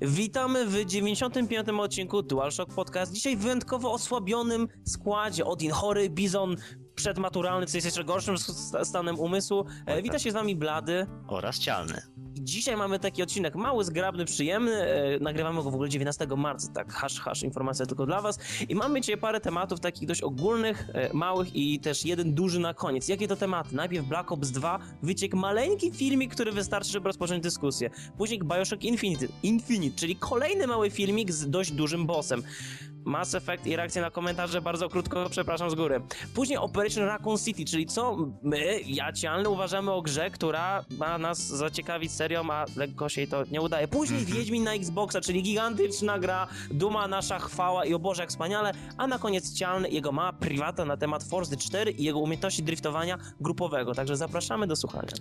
Witamy w 95. odcinku DualShock Podcast. Dzisiaj w wyjątkowo osłabionym składzie. Odin chory, Bizon przedmaturalny, co jest jeszcze gorszym stanem umysłu. E, wita się z wami Blady. Oraz Cialny. Dzisiaj mamy taki odcinek mały, zgrabny, przyjemny. E, nagrywamy go w ogóle 19 marca, tak hash, hash, informacja tylko dla was. I mamy dzisiaj parę tematów takich dość ogólnych, e, małych i też jeden duży na koniec. Jakie to tematy? Najpierw Black Ops 2, wyciek maleńki filmik, który wystarczy, żeby rozpocząć dyskusję. Później Bioshock Infinite, Infinite, czyli kolejny mały filmik z dość dużym bossem. Mass Effect i reakcje na komentarze bardzo krótko, przepraszam z góry. Później Operation Raccoon City, czyli co my, ja Cialny, uważamy o grze, która ma nas zaciekawić serią, a lekko się jej to nie udaje. Później Mhm. Wiedźmin na Xboxa, czyli gigantyczna gra, duma nasza chwała i o Boże jak wspaniale, a na koniec Cialny, jego mała prywata na temat Forza 4 i jego umiejętności driftowania grupowego. Także zapraszamy do słuchania.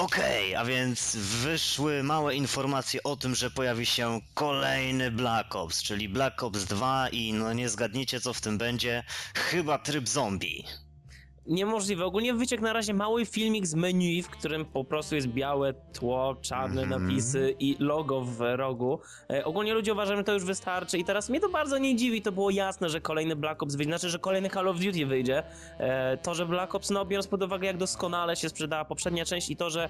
Okej, a więc wyszły małe informacje o tym, że pojawi się kolejny Black Ops, czyli Black Ops 2 i no nie zgadniecie co w tym będzie, chyba tryb zombie. Niemożliwe. Ogólnie wyciek na razie mały filmik z menu, w którym po prostu jest białe tło, czarne Mhm. napisy i logo w rogu. E, ogólnie ludzie uważają, że to już wystarczy i teraz mnie to bardzo nie dziwi. To było jasne, że kolejny Black Ops wyjdzie, znaczy, że kolejny Call of Duty wyjdzie. E, to, że Black Ops, no biorąc pod uwagę, jak doskonale się sprzedała poprzednia część i to, że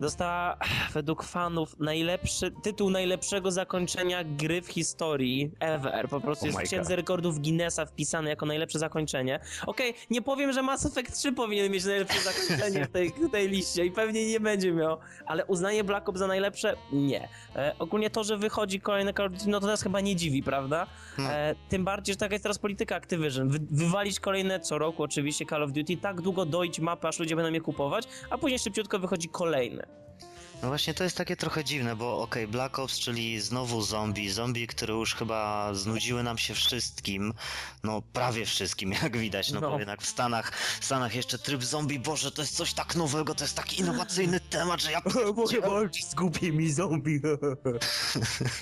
dostała według fanów najlepszy tytuł najlepszego zakończenia gry w historii ever. Po prostu Oh jest w księdze rekordów Guinnessa wpisane jako najlepsze zakończenie. Okej, nie powiem, że Mass Effect 3 powinien mieć najlepsze zakończenie w tej, w tej liście i pewnie nie będzie miał, ale uznanie Black Ops za najlepsze? Nie. E, ogólnie to, że wychodzi kolejny Call of Duty, no to nas chyba nie dziwi, prawda? No. E, tym bardziej, że taka jest teraz polityka Activision. Wy, wywalić kolejne co roku oczywiście Call of Duty, tak długo dojść mapę, aż ludzie będą je kupować, a później szybciutko wychodzi kolejny. it. No właśnie to jest takie trochę dziwne, bo okej, Black Ops, czyli znowu zombie, zombie, które już chyba znudziły nam się wszystkim, no prawie wszystkim, jak widać, no, No. bo jednak w Stanach, w Stanach jeszcze tryb zombie, boże, to jest coś tak nowego, to jest taki innowacyjny temat, że ja... Mogę walczyć z głupimi zombie.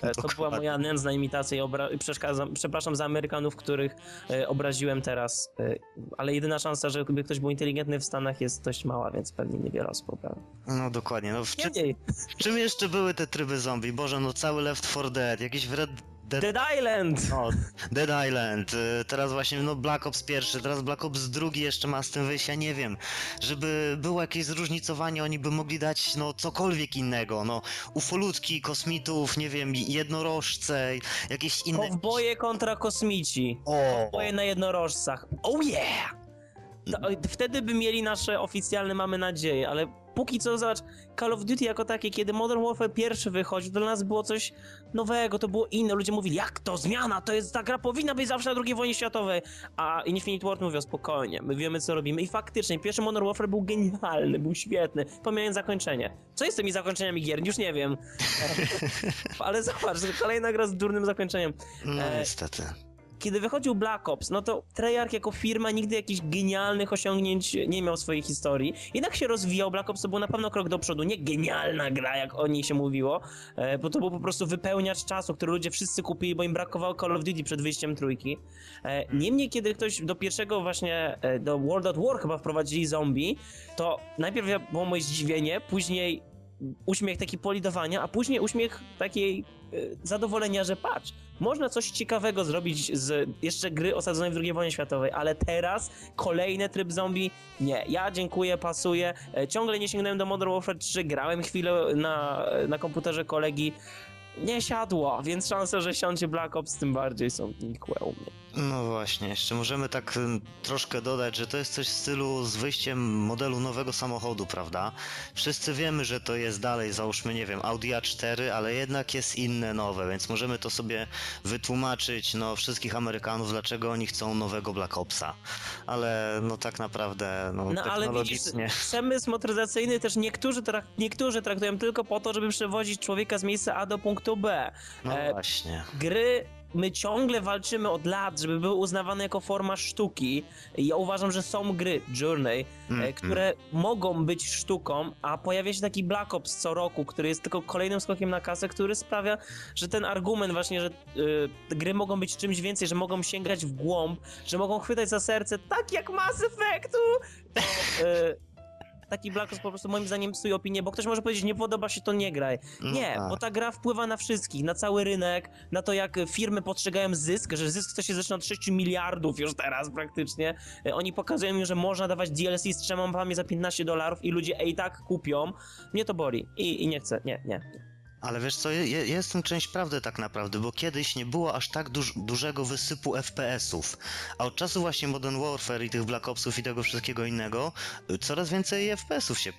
E, to była moja nędzna imitacja i obra- przeszkadzam, przepraszam za Amerykanów, których e, obraziłem teraz, e, ale jedyna szansa, żeby ktoś był inteligentny w Stanach jest dość mała, więc pewnie niewiele osób poprawi. No dokładnie, no w, Niemniej, w czym jeszcze były te tryby zombie? Boże, no cały Left 4 Dead, jakiś Red Dead... Dead Island! No, Dead Island, y, teraz właśnie no Black Ops pierwszy, teraz Black Ops drugi jeszcze ma z tym wyjść, ja nie wiem, żeby było jakieś zróżnicowanie, oni by mogli dać no cokolwiek innego, no ufolutki, kosmitów, nie wiem, jednorożce, jakieś inne... Kowboje kontra kosmici. O, Kowboje na jednorożcach. Oh yeah! To, wtedy by mieli nasze oficjalne, mamy nadzieję, ale póki co, zobacz, Call of Duty jako takie, kiedy Modern Warfare pierwszy wychodził, to dla nas było coś nowego, to było inne. Ludzie mówili, jak to, zmiana, to jest, ta gra powinna być zawsze na II wojnie światowej. A Infinite Ward mówią, spokojnie, my wiemy, co robimy. I faktycznie, pierwszy Modern Warfare był genialny, był świetny, pomijając zakończenie. Co jest z tymi zakończeniami gier? Już nie wiem. ale zobacz, kolejna gra z durnym zakończeniem. no e, niestety. Kiedy wychodził Black Ops, no to Treyarch jako firma nigdy jakichś genialnych osiągnięć nie miał w swojej historii. Jednak się rozwijał, Black Ops to był na pewno krok do przodu, nie genialna gra, jak o niej się mówiło, e, bo to był po prostu wypełniacz czasu, który ludzie wszyscy kupili, bo im brakowało Call of Duty przed wyjściem trójki. E, niemniej, kiedy ktoś do pierwszego właśnie, e, do World at War chyba wprowadzili zombie, to najpierw było moje zdziwienie, później uśmiech taki polidowania, a później uśmiech takiej zadowolenia, że patrz, można coś ciekawego zrobić z jeszcze gry osadzonej w II wojnie światowej, ale teraz kolejny tryb zombie, nie. Ja dziękuję, pasuje. E, Ciągle nie sięgnąłem do Modern Warfare 3, grałem chwilę na, na komputerze kolegi, nie siadło, więc szanse, że siądzie Black Ops tym bardziej są nikłe u mnie. No właśnie, jeszcze możemy tak troszkę dodać, że to jest coś w stylu z wyjściem modelu nowego samochodu, prawda? Wszyscy wiemy, że to jest dalej, załóżmy, nie wiem, Audi A4, ale jednak jest inne nowe, więc możemy to sobie wytłumaczyć, no, wszystkich Amerykanów, dlaczego oni chcą nowego Black Opsa. Ale, no, tak naprawdę, no, No ale widzisz, technologicznie... przemysł motoryzacyjny też niektórzy, trak- niektórzy traktują tylko po to, żeby przewozić człowieka z miejsca A do punktu B. No E, właśnie. gry my ciągle walczymy od lat, żeby były uznawane jako forma sztuki. I Ja uważam, że są gry, Journey, e, Mm, które mogą być sztuką, a pojawia się taki Black Ops co roku, który jest tylko kolejnym skokiem na kasę, który sprawia, że ten argument właśnie, że y, gry mogą być czymś więcej, że mogą sięgać w głąb, że mogą chwytać za serce, tak jak Mass Effectu, to, y, taki Black po prostu moim zdaniem psuje opinię, bo ktoś może powiedzieć, nie podoba się, to nie graj. No Nie, tak. bo ta gra wpływa na wszystkich, na cały rynek, na to jak firmy postrzegają zysk, że zysk to się zaczyna od 6 miliardów już teraz praktycznie. E, Oni pokazują mi, że można dawać DLC z trzema mapami za 15 dolarów i ludzie i tak kupią. Mnie to boli i, i nie chcę, nie, nie. Ale wiesz co, je, jest w tym część prawdy tak naprawdę, bo kiedyś nie było aż tak duż, dużego wysypu FPS-ów, a od czasu właśnie Modern Warfare i tych Black Opsów i tego wszystkiego innego, y, coraz więcej FPS-ów się,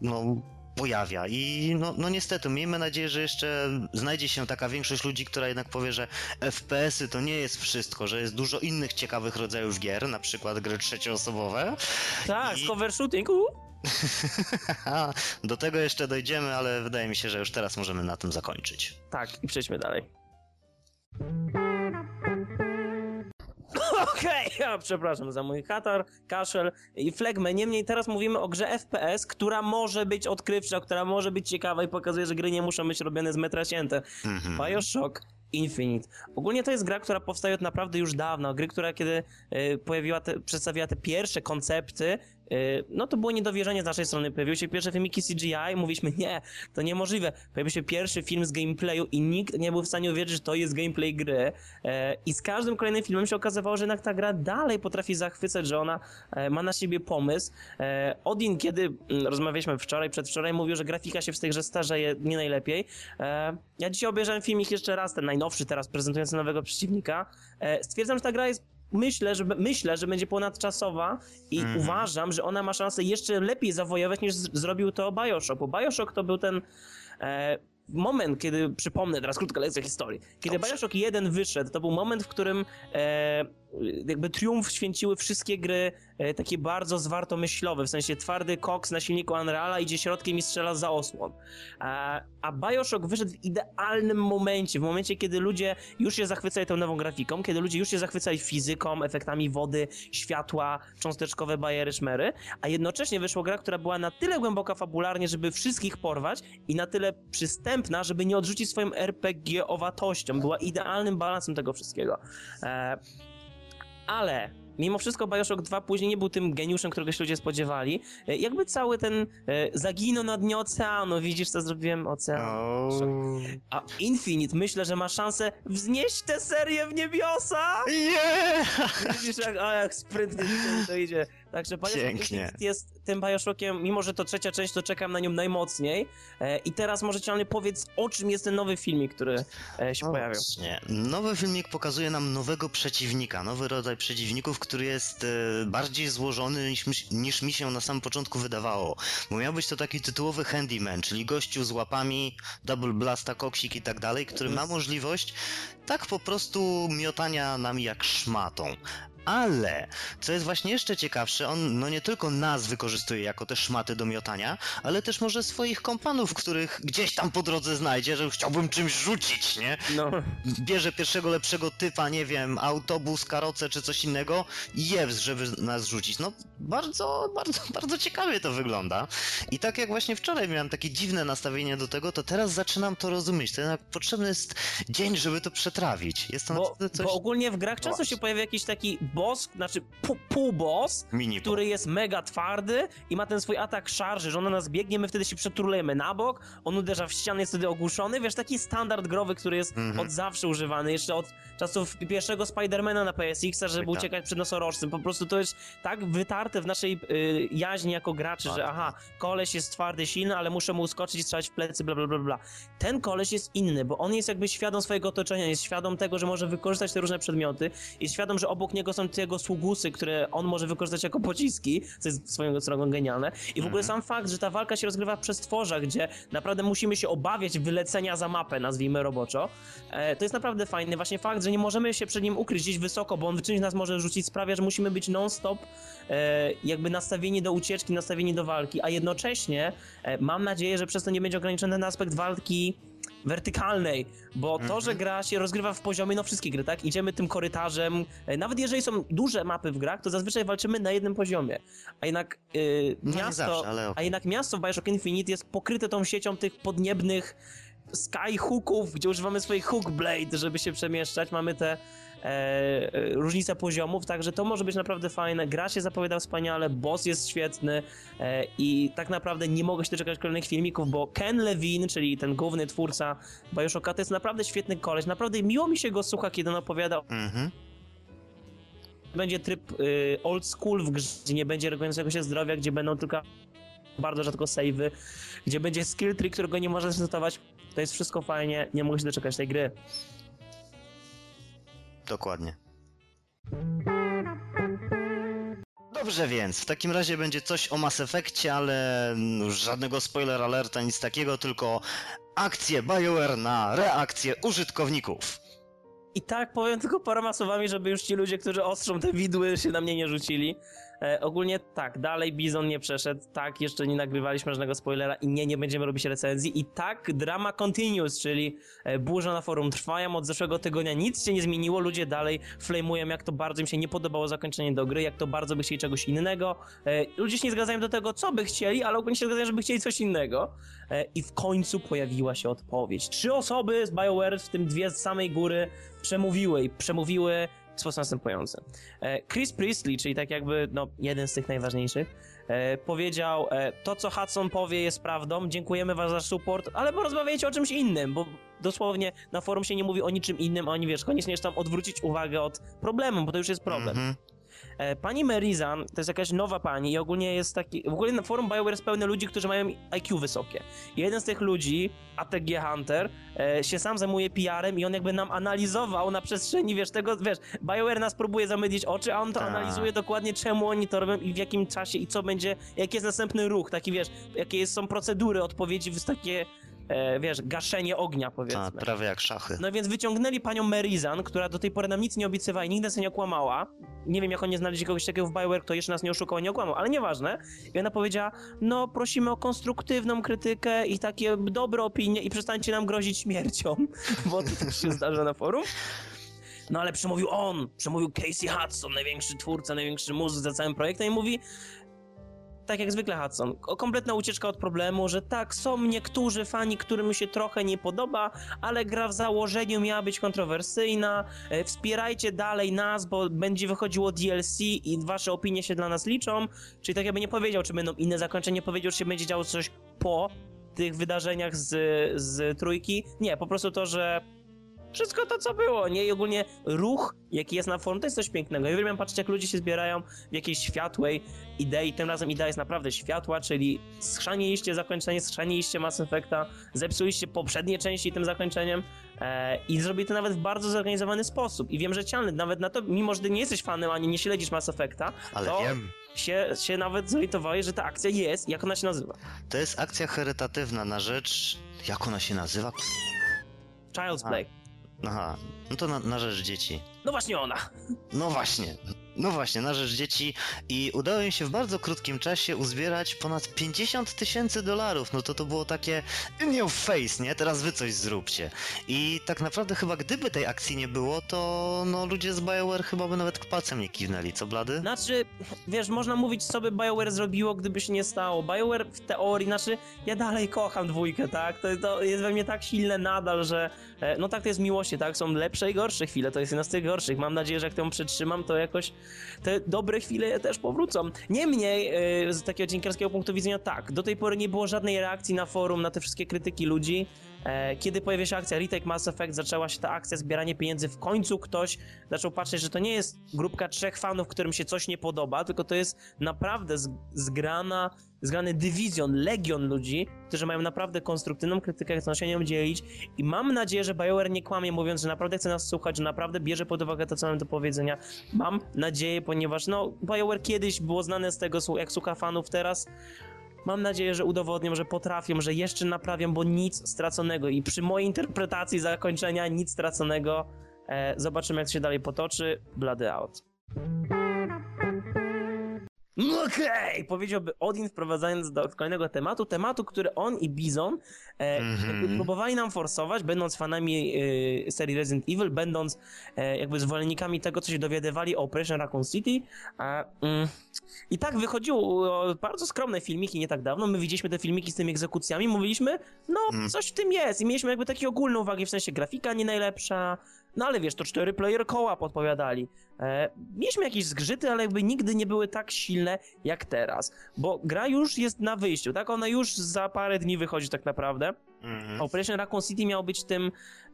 no, pojawia i no, no niestety, miejmy nadzieję, że jeszcze znajdzie się taka większość ludzi, która jednak powie, że FPS-y to nie jest wszystko, że jest dużo innych ciekawych rodzajów gier, na przykład gry trzecioosobowe. Tak, I- cover shooting, uh. Do tego jeszcze dojdziemy, ale wydaje mi się, że już teraz możemy na tym zakończyć. Tak, i przejdźmy dalej. Okej, ja przepraszam za mój katar, kaszel i flegmę. Niemniej teraz mówimy o grze FPS, która może być odkrywcza, która może być ciekawa i pokazuje, że gry nie muszą być robione z metra cięte. Mhm. Bioshock Infinite. Ogólnie to jest gra, która powstaje od naprawdę już dawno. Gry, która kiedy y, pojawiła te, przedstawiła te pierwsze koncepty, y, no to było niedowierzenie z naszej strony. Pojawiły się pierwsze filmiki CGI, mówiliśmy nie, to niemożliwe. Pojawił się pierwszy film z gameplayu i nikt nie był w stanie uwierzyć, że to jest gameplay gry. E, I z każdym kolejnym filmem się okazywało, że jednak ta gra dalej potrafi zachwycać, że ona e, ma na siebie pomysł. E, Odin, kiedy mm, rozmawialiśmy wczoraj, przedwczoraj, mówił, że grafika się w tej grze starzeje nie najlepiej. E, ja dzisiaj obejrzałem filmik jeszcze raz, ten najnowszy teraz, prezentujący nowego przeciwnika. E, stwierdzam, że ta gra jest Myślę że, myślę, że będzie ponadczasowa i Mhm. uważam, że ona ma szansę jeszcze lepiej zawojować niż zrobił to Bioshock, bo Bioshock to był ten e, moment, kiedy, przypomnę teraz krótka lekcja historii, kiedy Dobrze. Bioshock 1 wyszedł, to był moment, w którym e, jakby triumf święciły wszystkie gry e, takie bardzo zwartomyślowe, w sensie twardy koks na silniku Unreala idzie środkiem i strzela za osłon. A, a Bioshock wyszedł w idealnym momencie, w momencie, kiedy ludzie już się zachwycali tą nową grafiką, kiedy ludzie już się zachwycali fizyką, efektami wody, światła, cząsteczkowe bajery, szmery, a jednocześnie wyszła gra, która była na tyle głęboka fabularnie, żeby wszystkich porwać i na tyle przystępna, żeby nie odrzucić swoją RPG-owatością. Była idealnym balansem tego wszystkiego. E, ale mimo wszystko Bioshock 2 później nie był tym geniuszem, którego się ludzie spodziewali. E, Jakby cały ten e, zaginął na dnie oceanu, widzisz co zrobiłem? Ocean. O... A Infinite myślę, że ma szansę wznieść tę serię w niebiosa! Nie! Widzisz jak, a jak sprytnie to idzie. Także Bioshock Pięknie. Infinite jest tym Bioshockiem, mimo że to trzecia część, to czekam na nią najmocniej. E, I teraz może Cię powiedz, o czym jest ten nowy filmik, który e, się pojawił. Nie. Nowy filmik pokazuje nam nowego przeciwnika, nowy rodzaj przeciwników, który jest e, bardziej złożony niż, mi- niż mi się na samym początku wydawało. Bo miał być to taki tytułowy handyman, czyli gościu z łapami, double blasta, koksik i tak dalej, który ma możliwość tak po prostu miotania nami jak szmatą. Ale, co jest właśnie jeszcze ciekawsze, on no nie tylko nas wykorzystuje jako te szmaty do miotania, ale też może swoich kompanów, których gdzieś tam po drodze znajdzie, że chciałbym czymś rzucić, nie? No. bierze pierwszego lepszego typa, nie wiem, autobus, karocę czy coś innego i jews, żeby nas rzucić. No bardzo, bardzo, bardzo ciekawie to wygląda. I tak jak właśnie wczoraj miałem takie dziwne nastawienie do tego, to teraz zaczynam to rozumieć. To jednak potrzebny jest dzień, żeby to przetrawić. Jest to Bo, coś... bo ogólnie w grach często się pojawia jakiś taki boss, znaczy pół, pół-boss, Mini który jest mega twardy i ma ten swój atak szarży, że on na nas biegnie, my wtedy się przeturlejemy na bok, on uderza w ścianę, jest wtedy ogłuszony, wiesz, taki standard growy, który jest Mhm. od zawsze używany, jeszcze od czasów pierwszego Spidermana na PSX-a, żeby tak. uciekać przed nosorożcem, po prostu to jest tak wytarte w naszej y, jaźni jako graczy, Tak. że aha, koleś jest twardy, silny, ale muszę mu uskoczyć i strzelać w plecy, bla bla bla bla. Ten koleś jest inny, bo on jest jakby świadom swojego otoczenia, jest świadom tego, że może wykorzystać te różne przedmioty, jest świadom, że obok niego są te jego sługusy, które on może wykorzystać jako pociski, co jest swoją drogą genialne. I w ogóle sam fakt, że ta walka się rozgrywa w przestworzach, gdzie naprawdę musimy się obawiać wylecenia za mapę, nazwijmy roboczo, e, to jest naprawdę fajny. Właśnie fakt, że nie możemy się przed nim ukryć gdzieś wysoko, bo on czymś nas może rzucić, sprawia, że musimy być non-stop e, jakby nastawieni do ucieczki, nastawieni do walki, a jednocześnie e, mam nadzieję, że przez to nie będzie ograniczony ten aspekt walki wertykalnej, bo to, że gra się rozgrywa w poziomie, no wszystkie gry, tak? Idziemy tym korytarzem, e, nawet jeżeli są duże mapy w grach, to zazwyczaj walczymy na jednym poziomie, a jednak e, No miasto, zawsze, okej. a jednak miasto w Bioshock Infinite jest pokryte tą siecią tych podniebnych skyhooków, gdzie używamy swoich hook blade, żeby się przemieszczać, mamy te e, różnica poziomów, także to może być naprawdę fajne. Gra się zapowiada wspaniale, boss jest świetny e, i tak naprawdę nie mogę się doczekać kolejnych filmików, bo Ken Levine, czyli ten główny twórca Bioshocka, to jest naprawdę świetny koleś, naprawdę miło mi się go słucha, kiedy on opowiada Mhm. będzie tryb y, old school w grze, gdzie nie będzie regenerującego się zdrowia, gdzie będą tylko bardzo rzadko savey, gdzie będzie skill tree, którego nie można zresetować. To jest wszystko fajnie, nie mogę się doczekać tej gry. Dokładnie. Dobrze więc, w takim razie będzie coś o Mass Effectie, ale żadnego spoiler alerta, nic takiego, tylko akcje BioWare na reakcje użytkowników. I tak powiem tylko paroma słowami, żeby już ci ludzie, którzy ostrzą te widły, się na mnie nie rzucili. E, ogólnie tak, dalej Bizon nie przeszedł, tak, jeszcze nie nagrywaliśmy żadnego spoilera i nie, nie będziemy robić recenzji. I tak, drama continues, czyli e, burza na forum trwają od zeszłego tygodnia, nic się nie zmieniło, ludzie dalej flamują, jak to bardzo im się nie podobało zakończenie do gry, jak to bardzo by chcieli czegoś innego. E, ludzie się nie zgadzają do tego, co by chcieli, ale ogólnie się zgadzają, żeby chcieli coś innego. E, I w końcu pojawiła się odpowiedź. Trzy osoby z BioWare, w tym dwie z samej góry, przemówiły i przemówiły w sposób następujący. E, Chris Priestley, czyli tak jakby no, jeden z tych najważniejszych, e, powiedział, e, to co Hudson powie jest prawdą, dziękujemy wam za support, ale porozmawiajcie o czymś innym, bo dosłownie na forum się nie mówi o niczym innym, a oni wiesz, koniecznie tam odwrócić uwagę od problemu, bo to już jest problem. Mhm. E, Pani Merizan to jest jakaś nowa pani i ogólnie jest taki. W ogóle na forum BioWare jest pełne ludzi, którzy mają IQ wysokie. Jeden z tych ludzi, ATG Hunter, e, się sam zajmuje PR-em i on jakby nam analizował na przestrzeni, wiesz, tego, wiesz, BioWare nas próbuje zamydlić oczy, a on to Tak. analizuje dokładnie czemu oni to robią i w jakim czasie i co będzie, jaki jest następny ruch, taki wiesz, jakie są procedury odpowiedzi w takie, e, wiesz, gaszenie ognia powiedzmy. A, prawie jak szachy. No więc wyciągnęli panią Merizan, która do tej pory nam nic nie obiecywała i nigdy nas nie okłamała. Nie wiem, jak oni znaleźli kogoś takiego w BioWare, kto jeszcze nas nie oszukał, nie okłamał, ale nieważne. I ona powiedziała, no prosimy o konstruktywną krytykę i takie dobre opinie i przestańcie nam grozić śmiercią, bo to też się zdarza na forum. No ale przemówił on, przemówił Casey Hudson, największy twórca, największy muzyk za całym projektem i mówi, tak jak zwykle Hudson, kompletna ucieczka od problemu, że tak, są niektórzy fani, którym się trochę nie podoba, ale gra w założeniu miała być kontrowersyjna, e, wspierajcie dalej nas, bo będzie wychodziło DLC i wasze opinie się dla nas liczą, czyli tak jakby nie powiedział, czy będą inne zakończenia, powiedział, czy się będzie działo coś po tych wydarzeniach z, z trójki, nie, po prostu to, że wszystko to, co było, nie? I ogólnie ruch, jaki jest na forum, to jest coś pięknego. Ja uwielbiam patrzeć, jak ludzie się zbierają w jakiejś światłej idei. Tym razem idea jest naprawdę światła, czyli schrzaniliście zakończenie, schrzaniliście Mass Effecta, zepsuliście poprzednie części tym zakończeniem e, i zrobili to nawet w bardzo zorganizowany sposób. I wiem, że cialny, nawet na to, mimo że ty nie jesteś fanem, ani nie śledzisz Mass Effecta, Ale to wiem. Się, się nawet zorientowałeś, że ta akcja jest, jak ona się nazywa. To jest akcja charytatywna na rzecz... Jak ona się nazywa? Child's. Play. Aha, no to na, na rzecz dzieci. No właśnie ona. No właśnie, no właśnie, na rzecz dzieci i udało im się w bardzo krótkim czasie uzbierać ponad 50 tysięcy dolarów. No to to było takie in your face, nie? Teraz wy coś zróbcie. I tak naprawdę chyba gdyby tej akcji nie było, to no ludzie z BioWare chyba by nawet palcem nie kiwnęli, co blady? Znaczy, wiesz, można mówić, co by BioWare zrobiło, gdyby się nie stało. BioWare w teorii, znaczy, ja dalej kocham dwójkę, tak? To, to jest we mnie tak silne nadal, że e, no tak to jest miłości, tak? Są lepsze i gorsze chwile, to jest jedna z tych gorszych. Mam nadzieję, że jak ją przetrzymam, to jakoś te dobre chwile też powrócą. Niemniej, e, z takiego dziennikarskiego punktu widzenia, tak, do tej pory nie było żadnej reakcji na forum, na te wszystkie krytyki ludzi. E, Kiedy pojawiła się akcja Retake Mass Effect, zaczęła się ta akcja zbieranie pieniędzy, w końcu ktoś zaczął patrzeć, że to nie jest grupka trzech fanów, którym się coś nie podoba, tylko to jest naprawdę zgrana, zgrany dywizjon, legion ludzi, którzy mają naprawdę konstruktywną krytykę, chcą się nią dzielić i mam nadzieję, że BioWare nie kłamie, mówiąc, że naprawdę chce nas słuchać, że naprawdę bierze pod uwagę to, co mam do powiedzenia. Mam nadzieję, ponieważ no, BioWare kiedyś było znane z tego, jak słucha fanów, teraz Mam nadzieję, że udowodnią, że potrafią, że jeszcze naprawią, bo nic straconego. I przy mojej interpretacji zakończenia nic straconego. E, zobaczymy, jak się dalej potoczy. Blady out. No Okej, powiedziałby Odin, wprowadzając do kolejnego tematu, tematu, który on i Bizon e, Mhm. jakby próbowali nam forsować, będąc fanami e, serii Resident Evil, będąc e, jakby zwolennikami tego, co się dowiadywali o Operation Raccoon City. A, mm, I tak wychodziło bardzo skromne filmiki nie tak dawno, my widzieliśmy te filmiki z tymi egzekucjami, mówiliśmy, no Mm. coś w tym jest i mieliśmy jakby takie ogólne uwagi, w sensie grafika nie najlepsza, No ale wiesz, to cztery player koła podpowiadali. E, mieliśmy jakieś zgrzyty, ale jakby nigdy nie były tak silne jak teraz. Bo gra już jest na wyjściu, tak? Ona już za parę dni wychodzi tak naprawdę. Mhm. Operation Raccoon City miał być tym,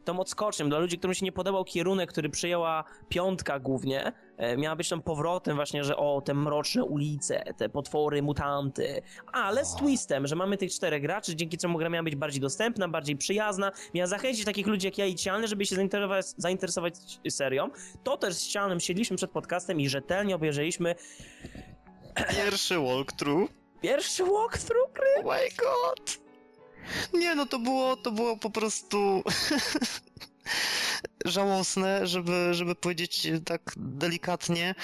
tą odskocznią dla ludzi, którym się nie podobał kierunek, który przyjęła piątka głównie. E, miała być tym powrotem właśnie, że o, te mroczne ulice, te potwory, mutanty. Ale z twistem, że mamy tych czterech graczy, dzięki czemu gra miała być bardziej dostępna, bardziej przyjazna. Miała zachęcić takich ludzi jak ja i Cialny, żeby się zainteresować, zainteresować serią. To też z Cialnym siedliśmy przed podcastem i rzetelnie obejrzeliśmy Pierwszy walkthrough. pierwszy walkthrough gry. Oh my god! Nie no, to było, to było po prostu żałosne, żeby, żeby powiedzieć tak delikatnie.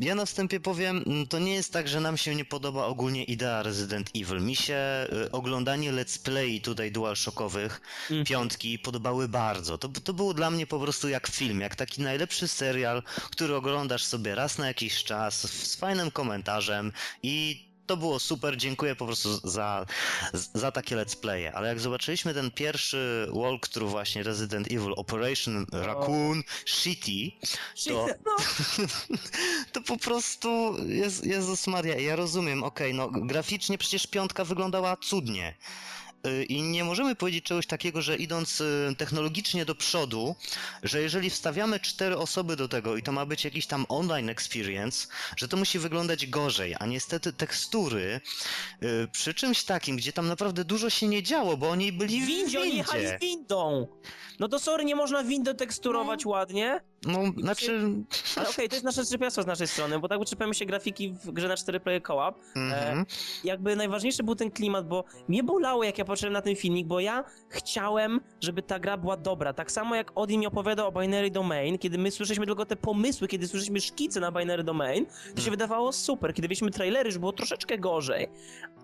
Ja na wstępie powiem, to nie jest tak, że nam się nie podoba ogólnie idea Resident Evil. Mi się y, oglądanie let's play tutaj DualShockowych Mhm. piątki podobały bardzo. To, to było dla mnie po prostu jak film, jak taki najlepszy serial, który oglądasz sobie raz na jakiś czas z fajnym komentarzem i to było super, dziękuję po prostu za, za takie let's playe. Ale jak zobaczyliśmy ten pierwszy walkthrough właśnie Resident Evil Operation Raccoon City, To- No, to po prostu jest, Jezus Maria, ja rozumiem, okej, no graficznie przecież piątka wyglądała cudnie. Y, I nie możemy powiedzieć czegoś takiego, że idąc y, technologicznie do przodu, że jeżeli wstawiamy cztery osoby do tego i to ma być jakiś tam online experience, że to musi wyglądać gorzej, a niestety tekstury y, przy czymś takim, gdzie tam naprawdę dużo się nie działo, bo oni byli w windzie, oni jechali z windą. No to sorry, nie można windę teksturować ładnie. No, znaczy... Ale okej, to jest nasze trzepiastwo z naszej strony, bo tak uczepiamy się grafiki w grze na 4 player co-op. Mhm. Jakby najważniejszy był ten klimat, bo mnie bolało, jak ja patrzyłem na ten filmik, bo ja chciałem, żeby ta gra była dobra. Tak samo jak Odin mi opowiadał o Binary Domain, kiedy my słyszeliśmy tylko te pomysły, kiedy słyszeliśmy szkice na Binary Domain, to się Hmm. wydawało super. Kiedy widzieliśmy trailery, już było troszeczkę gorzej.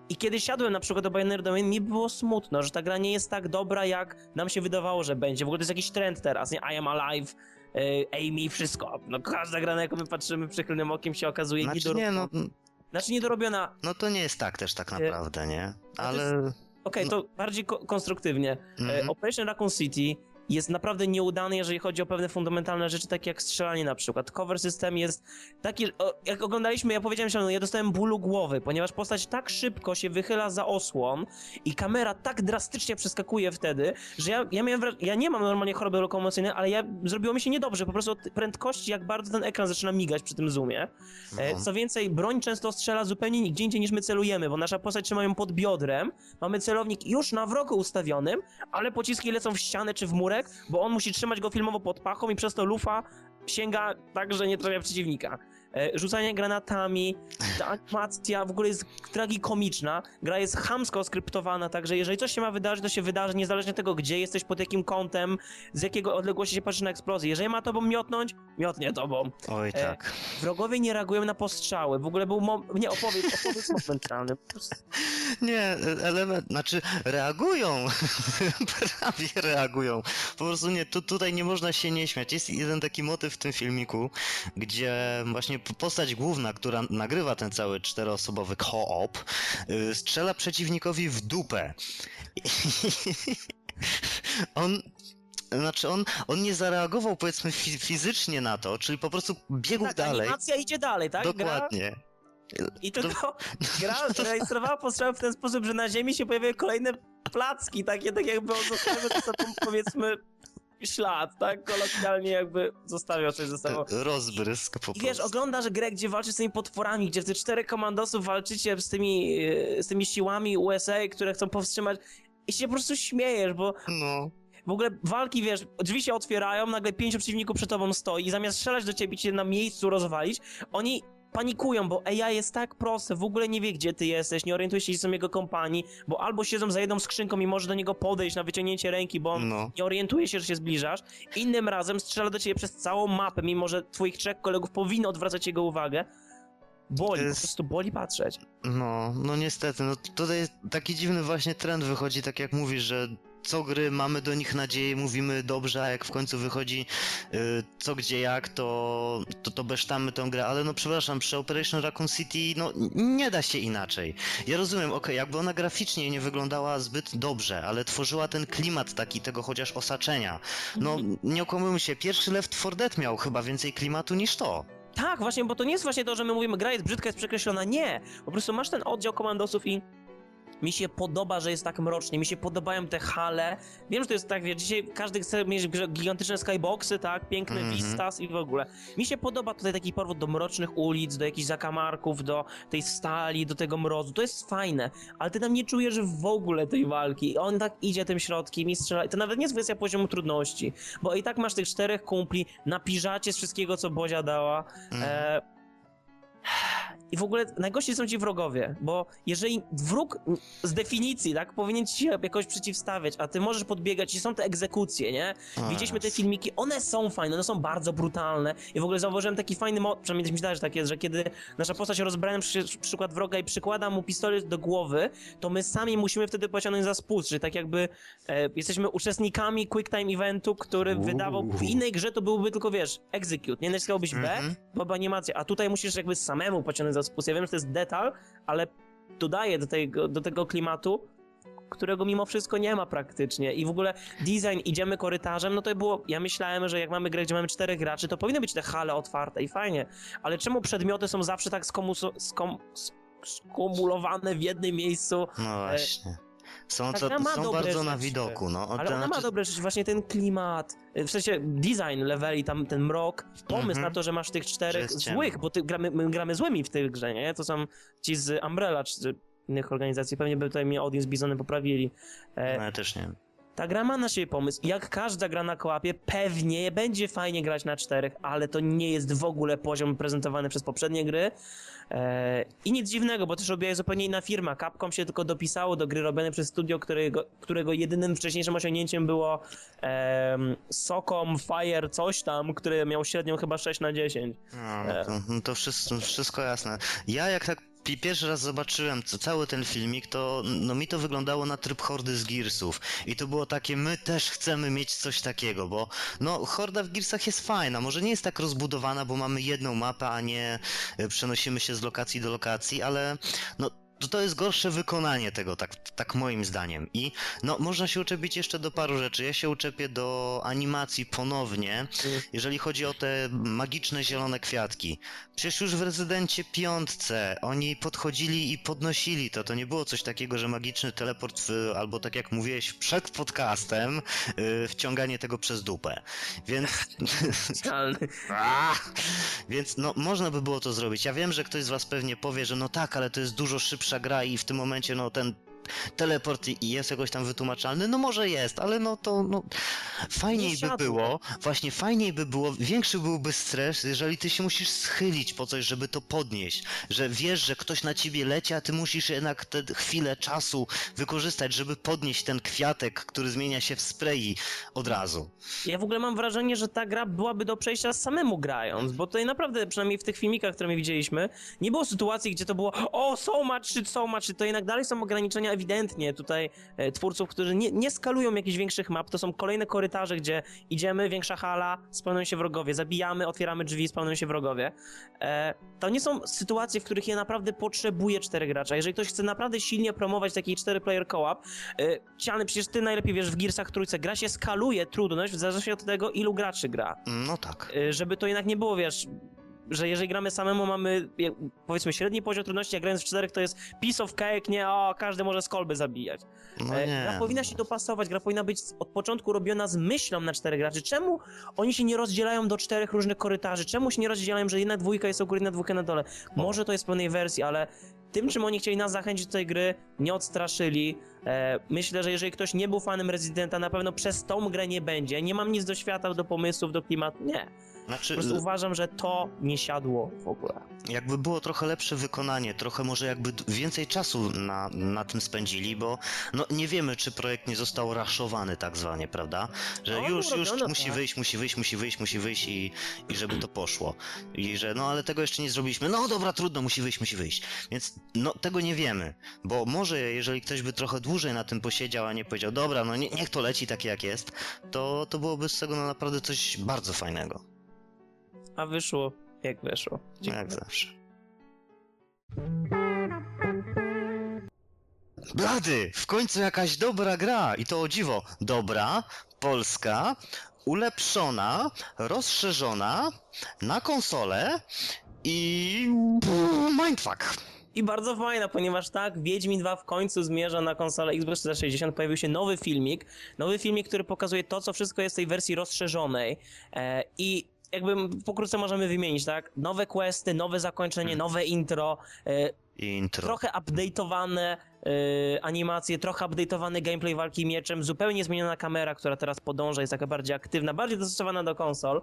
I kiedy siadłem na przykład do Binary Domain, mi było smutno, że ta gra nie jest tak dobra, jak nam się wydawało, że będzie. W ogóle to jest jakiś trend teraz, nie? I am alive, y, Amy, wszystko. No każda gra, na jaką my patrzymy przychylnym okiem się okazuje Znaczy nie, no, Znaczy niedorobiona. no to nie jest tak też tak Nie. naprawdę, nie? Ale... Okej, to bardziej ko- konstruktywnie. E, Mhm. Operation Raccoon City jest naprawdę nieudany, jeżeli chodzi o pewne fundamentalne rzeczy, takie jak strzelanie na przykład. Cover system jest taki, jak oglądaliśmy, ja powiedziałem się, no ja dostałem bólu głowy, ponieważ postać tak szybko się wychyla za osłon i kamera tak drastycznie przeskakuje wtedy, że ja, ja miałem ja nie mam normalnie choroby lokomocyjnej, ale ja, zrobiło mi się niedobrze, po prostu od prędkości, jak bardzo ten ekran zaczyna migać przy tym zoomie. E, No. Co więcej, broń często strzela zupełnie nigdzie indziej niż my celujemy, bo nasza postać trzyma ją pod biodrem, mamy celownik już na wrogu ustawionym, ale pociski lecą w ścianę czy w murek, bo on musi trzymać go filmowo pod pachą i przez to lufa sięga tak, że nie trafia przeciwnika. E, Rzucanie granatami, ta animacja w ogóle jest tragikomiczna, gra jest chamsko skryptowana, także jeżeli coś się ma wydarzyć, to się wydarzy niezależnie od tego, gdzie jesteś, pod jakim kątem, z jakiego odległości się patrzy na eksplozję. Jeżeli ma tobą miotnąć, miotnie tobą. Oj, E, tak. Wrogowie nie reagują na postrzały. W ogóle był mom... Nie, opowiedz, opowiedz moment realny. Po prostu- Nie, element, znaczy reagują, prawie reagują. Po prostu nie, tu, tutaj nie można się nie śmiać. Jest jeden taki motyw w tym filmiku, gdzie właśnie postać główna, która nagrywa ten cały czteroosobowy co-op, y, strzela przeciwnikowi w dupę. On znaczy on, on nie zareagował powiedzmy fi- fizycznie na to, czyli po prostu biegł Tak, dalej. animacja idzie dalej, tak? Gra... Dokładnie. I tylko gra rejestrowała postrzały w ten sposób, że na ziemi się pojawiały kolejne placki, takie tak jakby on zostawił za sobą, powiedzmy, ślad, tak? Kolokwialnie jakby zostawiał coś za sobą. Rozbrysk po I wiesz, prostu. oglądasz grę, gdzie walczysz z tymi potworami, gdzie ty czterech komandosów walczycie z tymi, z tymi siłami USA, które chcą powstrzymać i się po prostu śmiejesz, bo No. w ogóle walki, wiesz, drzwi się otwierają, nagle pięciu przeciwników przed tobą stoi i zamiast strzelać do ciebie cię na miejscu rozwalić, oni panikują, bo AI jest tak proste, w ogóle nie wie, gdzie ty jesteś, nie orientuje się, gdzie są jego kompanii, bo albo siedzą za jedną skrzynką i może do niego podejść na wyciągnięcie ręki, bo on No. nie orientuje się, że się zbliżasz. Innym razem strzela do ciebie przez całą mapę, mimo że twoich trzech kolegów powinno odwracać jego uwagę. Boli, jest- po prostu boli patrzeć. No, no niestety, no tutaj taki dziwny właśnie trend wychodzi, tak jak mówisz, że co gry mamy do nich nadzieję, mówimy dobrze, a jak w końcu wychodzi y, co gdzie jak, to, to, to besztamy tą grę, ale no przepraszam, przy Operation Raccoon City no nie da się inaczej. Ja rozumiem, okej, jakby ona graficznie nie wyglądała zbyt dobrze, ale tworzyła ten klimat taki tego chociaż osaczenia. No nie okłamujmy się, pierwszy Left 4 Dead miał chyba więcej klimatu niż to. Tak, właśnie, bo to nie jest właśnie to, że my mówimy, gra jest brzydka, jest przekreślona. Nie! Po prostu masz ten oddział komandosów i mi się podoba, że jest tak mrocznie, mi się podobają te hale. Wiem, że to jest tak, wiesz, dzisiaj każdy chce mieć gigantyczne skyboxy, tak, piękne Mhm. vistas i w ogóle. Mi się podoba tutaj taki powrót do mrocznych ulic, do jakichś zakamarków, do tej stali, do tego mrozu. To jest fajne, ale ty tam nie czujesz w ogóle tej walki. On tak idzie tym środkiem i strzela. To nawet nie jest kwestia poziomu trudności, bo i tak masz tych czterech kumpli, napiżacie z wszystkiego, co Bozia dała. Mhm. E... I w ogóle najgorsi są ci wrogowie, bo jeżeli wróg z definicji, tak, powinien ci się jakoś przeciwstawiać, a ty możesz podbiegać i są te egzekucje, nie? A, Widzieliśmy te filmiki, one są fajne, one są bardzo brutalne i w ogóle zauważyłem taki fajny mod, przynajmniej mi się wydaje, że tak jest, że kiedy nasza postać rozbrania przy, przykład wroga i przykłada mu pistolet do głowy, to my sami musimy wtedy pociągnąć za spust, czyli tak jakby e, jesteśmy uczestnikami quick time eventu, który Uuu. wydawał, w innej grze to byłby tylko, wiesz, execute, nie naciskałbyś B, Mhm. byłaby animacja, a tutaj musisz jakby samemu pociągnąć za spust. Ja wiem, że to jest detal, ale dodaje do tego, do tego klimatu, którego mimo wszystko nie ma praktycznie. I w ogóle design, idziemy korytarzem, no to było, ja myślałem, że jak mamy grę, gdzie mamy czterech graczy, to powinny być te hale otwarte i fajnie, ale czemu przedmioty są zawsze tak skomuso, skom, sk- skumulowane w jednym miejscu? No właśnie. Są, ma są bardzo na rzeczy. widoku, no. Ale To ona ma znaczy- dobre rzeczy, właśnie ten klimat, w sensie design leveli, tam ten mrok, pomysł Mhm. na to, że masz tych czterech złych, bo ty, gramy, my gramy złymi w tej grze, nie? To są ci z Umbrella, czy innych organizacji, pewnie by tutaj mnie Odin z Bizony poprawili. E, No ja też nie. Ta gra ma na siebie pomysł. Jak każda gra na kołapie, pewnie będzie fajnie grać na czterech, ale to nie jest w ogóle poziom prezentowany przez poprzednie gry. E, I nic dziwnego, bo też robiła zupełnie inna firma. Capcom się tylko dopisało do gry robione przez studio, którego, którego jedynym wcześniejszym osiągnięciem było em, Socom Fire coś tam, który miał średnią chyba 6 na 10. No, no to, no to wszystko, wszystko jasne. Ja jak tak pierwszy raz zobaczyłem cały ten filmik, to no mi to wyglądało na tryb hordy z Gearsów. I to było takie, my też chcemy mieć coś takiego, bo no horda w Gearsach jest fajna, może nie jest tak rozbudowana, bo mamy jedną mapę, a nie e, przenosimy się z lokacji do lokacji, ale no to, to jest gorsze wykonanie tego, tak, tak moim zdaniem. I no, można się uczepić jeszcze do paru rzeczy. Ja się uczepię do animacji ponownie, jeżeli chodzi o te magiczne zielone kwiatki. Przecież już w Rezydencie piątce oni podchodzili i podnosili to. To nie było coś takiego, że magiczny teleport, w, albo tak jak mówiłeś przed podcastem, yy, wciąganie tego przez dupę. Więc Specjalny. a! Więc no, można by było to zrobić. Ja wiem, że ktoś z was pewnie powie, że no tak, ale to jest dużo szybsza gra i w tym momencie no ten teleport jest jakoś tam wytłumaczalny. No może jest, ale no to no fajniej Nie by było, właśnie fajniej by było, większy byłby stres, jeżeli ty się musisz schylić po coś, żeby to podnieść, że wiesz, że ktoś na ciebie leci, a ty musisz jednak tę chwilę czasu wykorzystać, żeby podnieść ten kwiatek, który zmienia się w sprayi od razu. Ja w ogóle mam wrażenie, że ta gra byłaby do przejścia samemu grając, bo tutaj naprawdę, przynajmniej w tych filmikach, które my widzieliśmy, nie było sytuacji, gdzie to było o, so much so much to jednak dalej są ograniczenia ewidentnie tutaj e, twórców, którzy nie, nie skalują jakichś większych map, to są kolejne korytarze, gdzie idziemy, większa hala, spawnują się wrogowie, zabijamy, otwieramy drzwi, spawnują się wrogowie. E, to nie są sytuacje, w których ja naprawdę potrzebuję czterech gracza. Jeżeli ktoś chce naprawdę silnie promować taki 4-player co-op, e, Ciany, przecież ty najlepiej wiesz, w Gearsach trójce gra się skaluje trudność w zależności od tego, ilu graczy gra. No tak. Żeby to jednak nie było, wiesz, że jeżeli gramy samemu, mamy powiedzmy średni poziom trudności, a grając w czterech to jest piece of cake, nie, o, każdy może z kolby zabijać. No E, nie. Gra powinna się dopasować, gra powinna być od początku robiona z myślą na czterech graczy. Czemu oni się nie rozdzielają do czterech różnych korytarzy? Czemu się nie rozdzielają, że jedna dwójka jest u góry, jedna dwójka na dole? Może to jest w pełnej wersji, ale tym, czym oni chcieli nas zachęcić do tej gry, nie odstraszyli. E, myślę, że jeżeli ktoś nie był fanem Residenta, na pewno przez tą grę nie będzie. Nie mam nic do świata, do pomysłów, do klimatu. Nie. Znaczy, Po prostu uważam, że to nie siadło w ogóle. jakby było trochę lepsze wykonanie, trochę może jakby więcej czasu na, na tym spędzili, bo no nie wiemy, czy projekt nie został raszowany tak zwanie, prawda? Że No, już, już musi tak. wyjść, musi wyjść, musi wyjść, musi wyjść i, i żeby to poszło. I że no ale tego jeszcze nie zrobiliśmy. No dobra, trudno, musi wyjść, musi wyjść. Więc no tego nie wiemy, bo może jeżeli ktoś by trochę dłużej na tym posiedział, a nie powiedział, dobra, no nie, niech to leci takie jak jest, to, to byłoby z tego no naprawdę coś bardzo fajnego. A wyszło jak wyszło. No jak zawsze. Blady! W końcu jakaś dobra gra! I to o dziwo. Dobra, polska, ulepszona, rozszerzona, na konsolę i... Mindfuck. I bardzo fajna, ponieważ tak, Wiedźmin 2 w końcu zmierza na konsolę Xbox 360. Pojawił się nowy filmik. Nowy filmik, który pokazuje to, co wszystko jest w tej wersji rozszerzonej. E, I jakby pokrótce możemy wymienić, tak? Nowe questy, nowe zakończenie, nowe intro, e, Intro. trochę update'owane e, animacje, trochę update'owany gameplay walki mieczem, zupełnie zmieniona kamera, która teraz podąża, jest taka bardziej aktywna, bardziej dostosowana do konsol.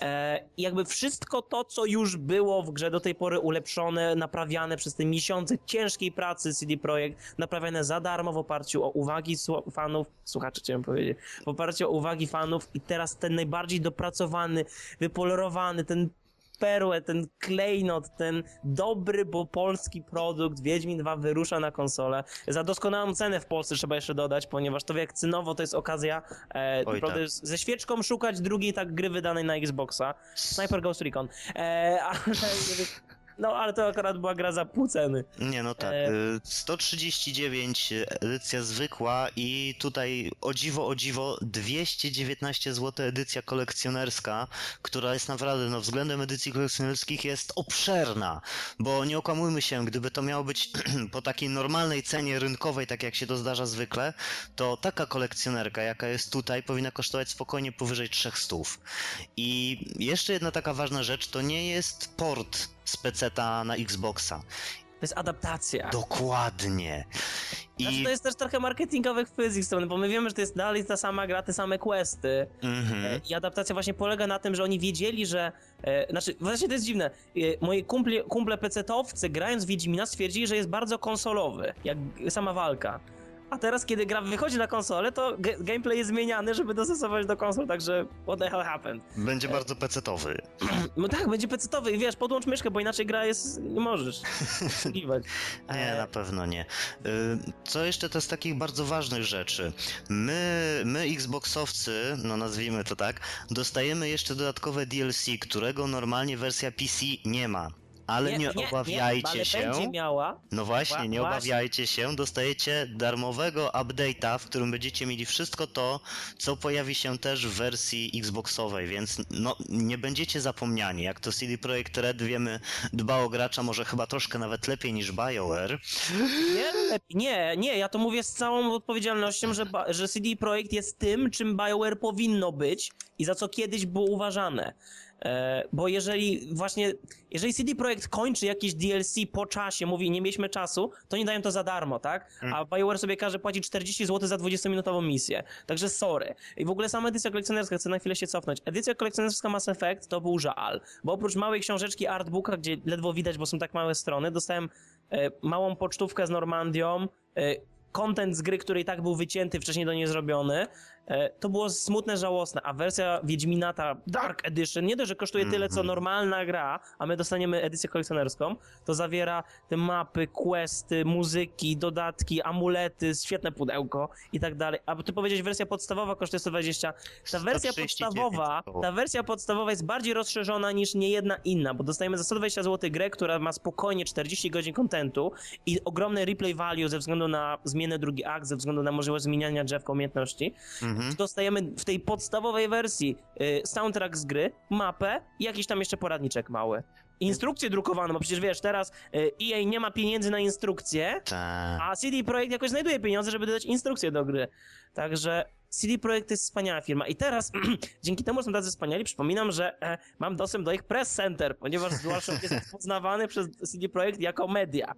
E, jakby wszystko to, co już było w grze do tej pory ulepszone, naprawiane przez te miesiące ciężkiej pracy CD Projekt, naprawiane za darmo w oparciu o uwagi fanów, słuchaczy chciałem powiedzieć, w oparciu o uwagi fanów i teraz ten najbardziej dopracowany, wypolerowany, ten perłę, ten klejnot, ten dobry, bo polski produkt Wiedźmin 2 wyrusza na konsolę. Za doskonałą cenę w Polsce trzeba jeszcze dodać, ponieważ to jak cenowo to jest okazja e, Oj, tak. ze świeczką szukać drugiej tak gry wydanej na Xboxa. Sniper Ghost Recon. E, ale, no ale to akurat była gra za pół ceny. Nie, no tak. E, y, 139 edycja zwykła i tutaj o dziwo, o dziwo 219 zł edycja kolekcjonerska, która jest naprawdę, no względem edycji kolekcjonerskich jest obszerna, bo nie okłamujmy się, gdyby to miało być po takiej normalnej cenie rynkowej, tak jak się to zdarza zwykle, to taka kolekcjonerka, jaka jest tutaj, powinna kosztować spokojnie powyżej 300. I jeszcze jedna taka ważna rzecz, to nie jest port z PC-ta na Xboxa. To jest adaptacja. Dokładnie. I Znaczy to jest też trochę marketingowych wpływ z ich strony, bo my wiemy, że to jest dalej ta sama gra, te same questy. mhm. E, I adaptacja właśnie polega na tym, że oni wiedzieli, że. E, znaczy, właśnie to jest dziwne. E, moi kumple, kumple PC-towcy grając w Wiedźmina stwierdzili, że jest bardzo konsolowy, jak sama walka. A teraz, kiedy gra wychodzi na konsolę, to gameplay jest zmieniany, żeby dostosować do konsol, także what the hell happened? będzie bardzo pecetowy. No tak, będzie PC-towy i wiesz, podłącz myszkę, bo inaczej gra jest... nie możesz. Nie, E, na pewno nie. Y, Co jeszcze to z takich bardzo ważnych rzeczy? My, my Xboxowcy, no nazwijmy to tak, dostajemy jeszcze dodatkowe DLC, którego normalnie wersja PC nie ma. Ale nie, obawiajcie ale się. będzie miała. No właśnie, Wła- nie właśnie. obawiajcie się, dostajecie darmowego update'a, w którym będziecie mieli wszystko to, co pojawi się też w wersji Xboxowej, więc no nie będziecie zapomniani. Jak to CD Projekt Red wiemy, dba o gracza może chyba troszkę nawet lepiej niż BioWare. Nie, lepiej. nie, nie, ja to mówię z całą odpowiedzialnością, że, że CD Projekt jest tym, czym BioWare powinno być i za co kiedyś było uważane. E, bo jeżeli właśnie, jeżeli CD Projekt kończy jakieś DLC po czasie, mówi nie mieliśmy czasu, to nie dają to za darmo, tak? A BioWare sobie każe płacić 40 zł za 20-minutową misję. Także sorry. I w ogóle sama edycja kolekcjonerska, chcę na chwilę się cofnąć. Edycja kolekcjonerska Mass Effect to był żal, bo oprócz małej książeczki artbooka, gdzie ledwo widać, bo są tak małe strony, dostałem e, małą pocztówkę z Normandią, e, content z gry, który i tak był wycięty, wcześniej do niej zrobiony. E, to było smutne, żałosne, a wersja Wiedźmina, ta Dark Edition, nie dość, że kosztuje tyle, co Mhm. normalna gra, a my dostaniemy edycję kolekcjonerską, to zawiera te mapy, questy, muzyki, dodatki, amulety, świetne pudełko i tak dalej. A ty powiedziałeś, wersja podstawowa kosztuje 120. Ta wersja 139 podstawowa, ta wersja podstawowa jest bardziej rozszerzona niż niejedna inna, bo dostajemy za 120 zł grę, która ma spokojnie 40 godzin kontentu i ogromne replay value ze względu na zmianę drugi akt, ze względu na możliwość zmieniania drzewka umiejętności. Mhm. Dostajemy w tej podstawowej wersji y, soundtrack z gry, mapę i jakiś tam jeszcze poradniczek mały. Instrukcję drukowaną, bo przecież wiesz, teraz y, EA nie ma pieniędzy na instrukcje, Tak. a CD Projekt jakoś znajduje pieniądze, żeby dodać instrukcję do gry. Także CD Projekt to jest wspaniała firma. I teraz, dzięki temu są tacy wspaniali, przypominam, że e, mam dostęp do ich press center, ponieważ DualShock jest poznawany przez CD Projekt jako media.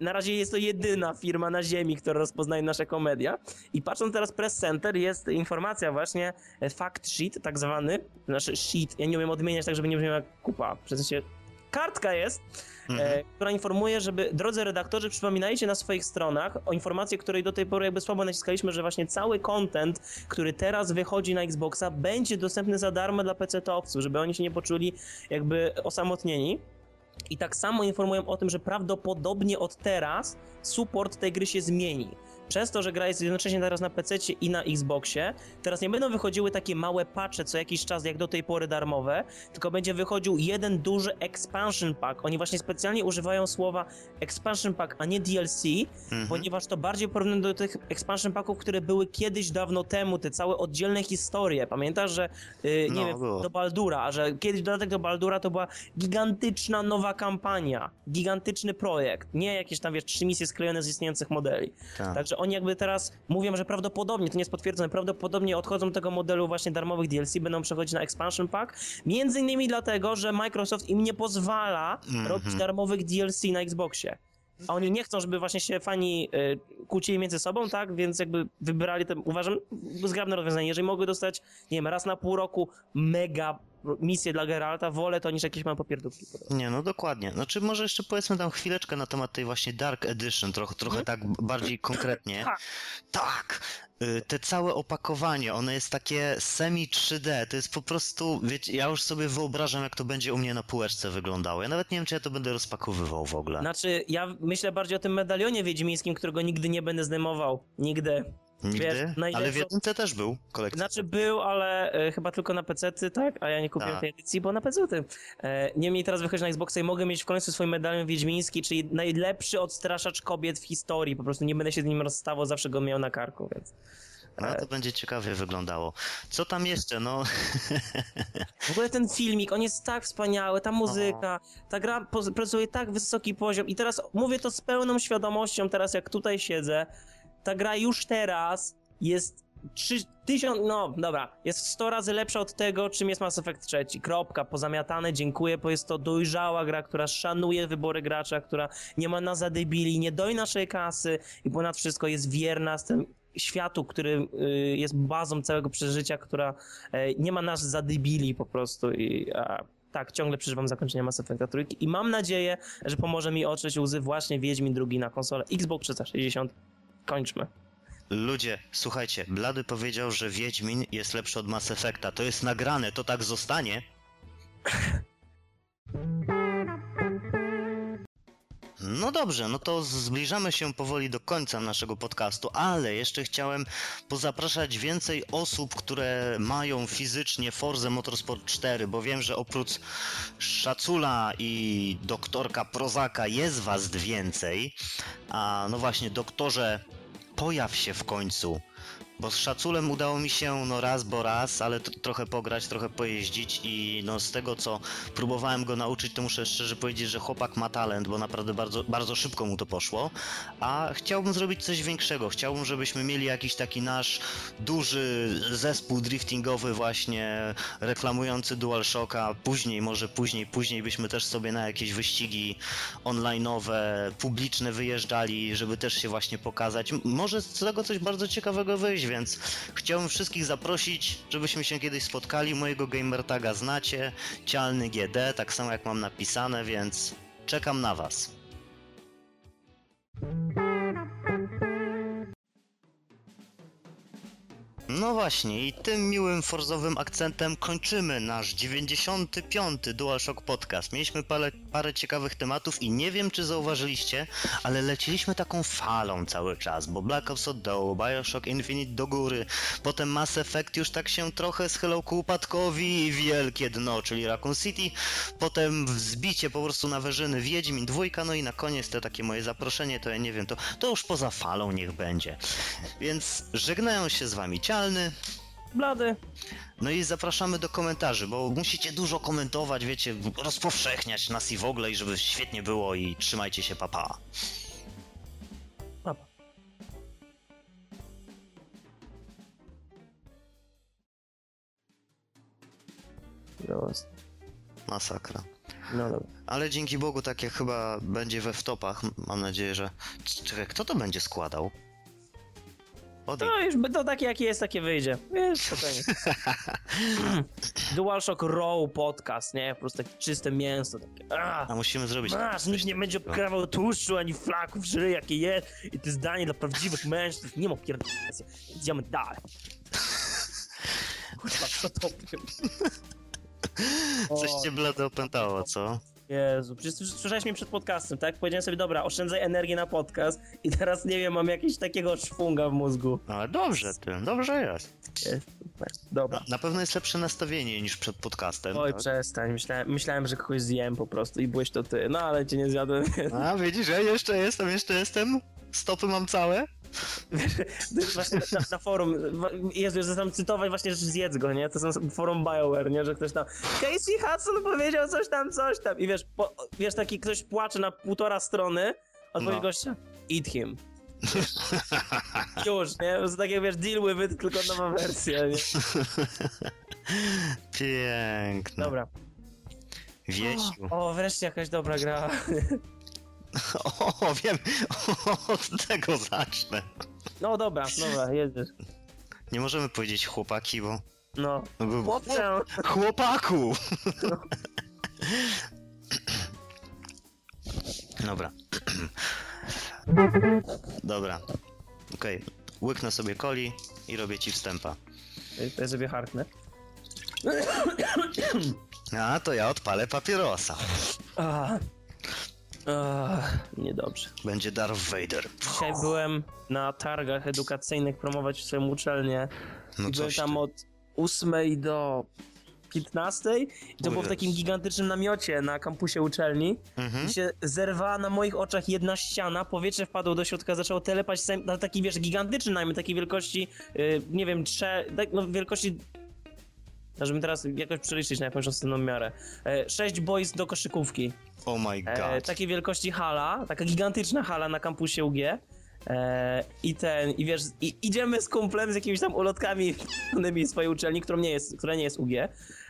Na razie jest to jedyna firma na ziemi, która rozpoznaje nasze komedia. I patrząc teraz Press Center, jest informacja właśnie, e, fact sheet tak zwany, znaczy sheet, ja nie umiem odmieniać tak, żeby nie brzmiał jak kupa, w sensie kartka jest, Mhm. e, która informuje, żeby, drodzy redaktorzy, przypominajcie na swoich stronach o informacji, której do tej pory jakby słabo naciskaliśmy, że właśnie cały content, który teraz wychodzi na Xboxa, będzie dostępny za darmo dla PC-towców, żeby oni się nie poczuli jakby osamotnieni. I tak samo informują o tym, że prawdopodobnie od teraz support tej gry się zmieni. Przez to, że gra jest jednocześnie teraz na PC i na Xboxie, teraz nie będą wychodziły takie małe patche co jakiś czas, jak do tej pory darmowe, tylko będzie wychodził jeden duży expansion pack. Oni właśnie specjalnie używają słowa expansion pack, a nie DLC, Mhm. ponieważ to bardziej porównane do tych expansion packów, które były kiedyś dawno temu, te całe oddzielne historie. Pamiętasz, że yy, nie No, wiem, było. do Baldura, a że kiedyś dodatek do Baldura to była gigantyczna nowa kampania, gigantyczny projekt, nie jakieś tam wiesz, trzy misje sklejone z istniejących modeli. Tak. Także oni jakby teraz mówią, że prawdopodobnie, to nie jest potwierdzone, prawdopodobnie odchodzą do tego modelu właśnie darmowych DLC, będą przechodzić na expansion pack, między innymi dlatego, że Microsoft im nie pozwala Mhm. robić darmowych DLC na Xboxie. A oni nie chcą, żeby właśnie się fani y, kłócili między sobą, tak? Więc jakby wybrali to, uważam, zgrabne rozwiązanie. Jeżeli mogły dostać, nie wiem, raz na pół roku mega misję dla Geralta, wolę to niż jakieś małe popierdówki. Nie, no dokładnie. Znaczy może jeszcze powiedzmy tam chwileczkę na temat tej właśnie Dark Edition, trochę, trochę tak bardziej konkretnie. Tak. Tak! Y, Te całe opakowanie, ono jest takie semi 3D, to jest po prostu, wiecie, ja już sobie wyobrażam jak to będzie u mnie na półeczce wyglądało. Ja nawet nie wiem czy ja to będę rozpakowywał w ogóle. Znaczy, ja myślę bardziej o tym medalionie wiedźmińskim, którego nigdy nie będę zdejmował. Nigdy. Nigdy? wiesz, najlepszą- Ale w jedynce też był kolekcja. Znaczy był, ale e, chyba tylko na PC-ty, tak? A ja nie kupiłem Tak. tej edycji, bo na PC-ty. E, niemniej teraz wychodzi na Xboxa i mogę mieć w końcu swój medalion wiedźmiński, czyli najlepszy odstraszacz kobiet w historii. Po prostu nie będę się z nim rozstawał, zawsze go miał na karku, więc... No to będzie ciekawie wyglądało. Co tam jeszcze? No, W ogóle ten filmik, on jest tak wspaniały, ta muzyka, ta gra prezentuje tak wysoki poziom i teraz mówię to z pełną świadomością teraz jak tutaj siedzę, ta gra już teraz jest 3000, no dobra, jest 100 razy lepsza od tego, czym jest Mass Effect 3. Kropka, pozamiatane, dziękuję, bo jest to dojrzała gra, która szanuje wybory gracza, która nie ma na zadebili, nie doi naszej kasy i ponad wszystko jest wierna z tym światu, który y, jest bazą całego przeżycia, która e, nie ma nas zadebili po prostu i a, tak, ciągle przeżywam zakończenie Mass Effecta trójki i mam nadzieję, że pomoże mi otrzeć łzy właśnie Wiedźmin drugi na konsolę Xbox 360. Kończmy. ludzie, słuchajcie, Blady powiedział, że Wiedźmin jest lepszy od Mass Effecta. To jest nagrane, to tak zostanie. No dobrze, no to zbliżamy się powoli do końca naszego podcastu, ale jeszcze chciałem pozapraszać więcej osób, które mają fizycznie Forza Motorsport 4, bo wiem, że oprócz Szacula i doktorka Prozaka jest was więcej. A no właśnie, doktorze, pojaw się w końcu. Bo z Szaculem udało mi się no raz, bo raz, ale trochę pograć, trochę pojeździć i no z tego co próbowałem go nauczyć, to muszę szczerze powiedzieć, że chłopak ma talent, bo naprawdę bardzo, bardzo szybko mu to poszło. A chciałbym zrobić coś większego. Chciałbym, żebyśmy mieli jakiś taki nasz duży zespół driftingowy właśnie reklamujący DualShocka. Później, może później, później byśmy też sobie na jakieś wyścigi online'owe, publiczne wyjeżdżali, żeby też się właśnie pokazać. Może z tego coś bardzo ciekawego wyjść, więc chciałbym wszystkich zaprosić, żebyśmy się kiedyś spotkali. Mojego gamertaga znacie, Cialny GD, tak samo jak mam napisane, więc czekam na was. No właśnie, i tym miłym forzowym akcentem kończymy nasz 95. DualShock Podcast. Mieliśmy parę, parę ciekawych tematów i nie wiem, czy zauważyliście, ale leciliśmy taką falą cały czas, bo Black Ops od dołu, Bioshock Infinite do góry, potem Mass Effect już tak się trochę schylał ku upadkowi i wielkie dno, czyli Raccoon City, potem wzbicie po prostu na wyżyny Wiedźmin dwójka, no i na koniec to takie moje zaproszenie, to ja nie wiem, to, to już poza falą niech będzie. Więc żegnają się z wami Cialny, Blady. no i zapraszamy do komentarzy, bo musicie dużo komentować, wiecie, rozpowszechniać nas i w ogóle, i żeby świetnie było i trzymajcie się, papa. Papa. Masakra. No dobra. Ale dzięki Bogu, tak jak chyba będzie we wtopach, mam nadzieję, że... Czekaj, kto to będzie składał? Odejdź. No już to takie jakie jest, takie wyjdzie. Wiesz, spokojnie. DualShock Raw podcast, nie? Po prostu takie czyste mięso. Takie, a, A musimy zrobić... masz, nikt nie będzie obkrawał tłuszczu ani flaków żyje jakie jest. I to zdanie dla prawdziwych mężczyzn. Nie ma pierdolenia. Idziemy dalej. Kurwa, co to było? Coś cię blade opętało, co? Jezu, przecież słyszałeś mnie przed podcastem, tak? Powiedziałem sobie, dobra, oszczędzaj energię na podcast i teraz, nie wiem, mam jakiegoś takiego szwunga w mózgu. No, Ale dobrze ty, dobrze jest. Super. Dobra. Na, na pewno jest lepsze nastawienie niż przed podcastem. Oj, tak? przestań, myślałem, myślałem, że kogoś zjem po prostu i byłeś to ty, no ale cię nie zjadłem. A widzisz, ja jeszcze jestem, jeszcze jestem. Stopy mam całe. To właśnie na, na forum, Jezu, że tam cytować właśnie, że zjedz go, nie? To są forum BioWare, nie? Że ktoś tam Casey Hudson powiedział coś tam, coś tam i wiesz, po, wiesz, taki ktoś płacze na półtora strony, odpowiedź No. gościa, eat him. Już, nie? Prostu takie, wiesz, deal with it, tylko nowa wersja, nie? Piękne. Dobra. Wiesiu. O, wreszcie jakaś dobra gra. O, wiem, od tego zacznę. No dobra, dobra, jedziesz. Nie możemy powiedzieć chłopaki, bo... No. no bo- Chłopcze, Chłopaku! Dobra. Dobra. Okej. Łyknę sobie coli i robię ci wstępa. to ja sobie harknę. A, to ja odpalę papierosa. Ah. Niedobrze. Będzie Darth Vader. Dzisiaj byłem na targach edukacyjnych promować swoją uczelnię No i byłem tam ty. od 8 do 15 i to O było w takim gigantycznym namiocie na kampusie uczelni Mhm. i się zerwała na moich oczach jedna ściana, powietrze wpadło do środka, zaczęło telepać na taki, wiesz, gigantyczny namiot, takiej wielkości, y, nie wiem, trze, tak, no wielkości żebym teraz jakoś przeliczyć na jakąś osobną miarę. E, sześć boys do koszykówki. Oh my god. E, takiej wielkości hala, taka gigantyczna hala na kampusie UG. E, I ten, i wiesz, i, idziemy z kumplem, z jakimiś tam ulotkami z swojej uczelni, którą nie jest, która nie jest UG.